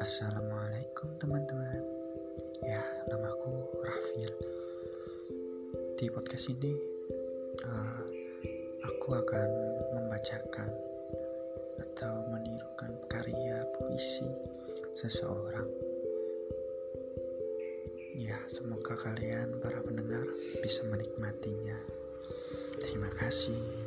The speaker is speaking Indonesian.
Assalamualaikum teman-teman. Ya, namaku Rafil. Di podcast ini uh, Aku akan membacakan Atau menirukan karya puisi Seseorang. Ya, semoga kalian para pendengar Bisa menikmatinya. Terima kasih.